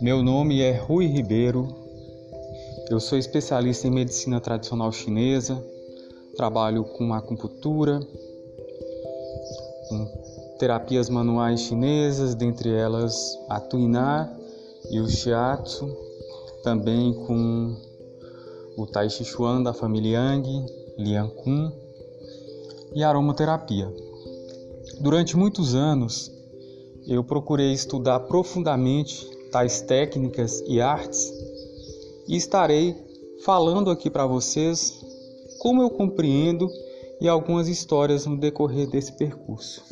Meu nome é Rui Ribeiro. Eu sou especialista em medicina tradicional chinesa. Trabalho com acupuntura, com terapias manuais chinesas, dentre elas a Tuiná e o Shiatsu, também com o Tai Chi Chuan da família Yang, Liang Kun e aromaterapia. Durante muitos anos, eu procurei estudar profundamente tais técnicas e artes e estarei falando aqui para vocês como eu compreendo e algumas histórias no decorrer desse percurso.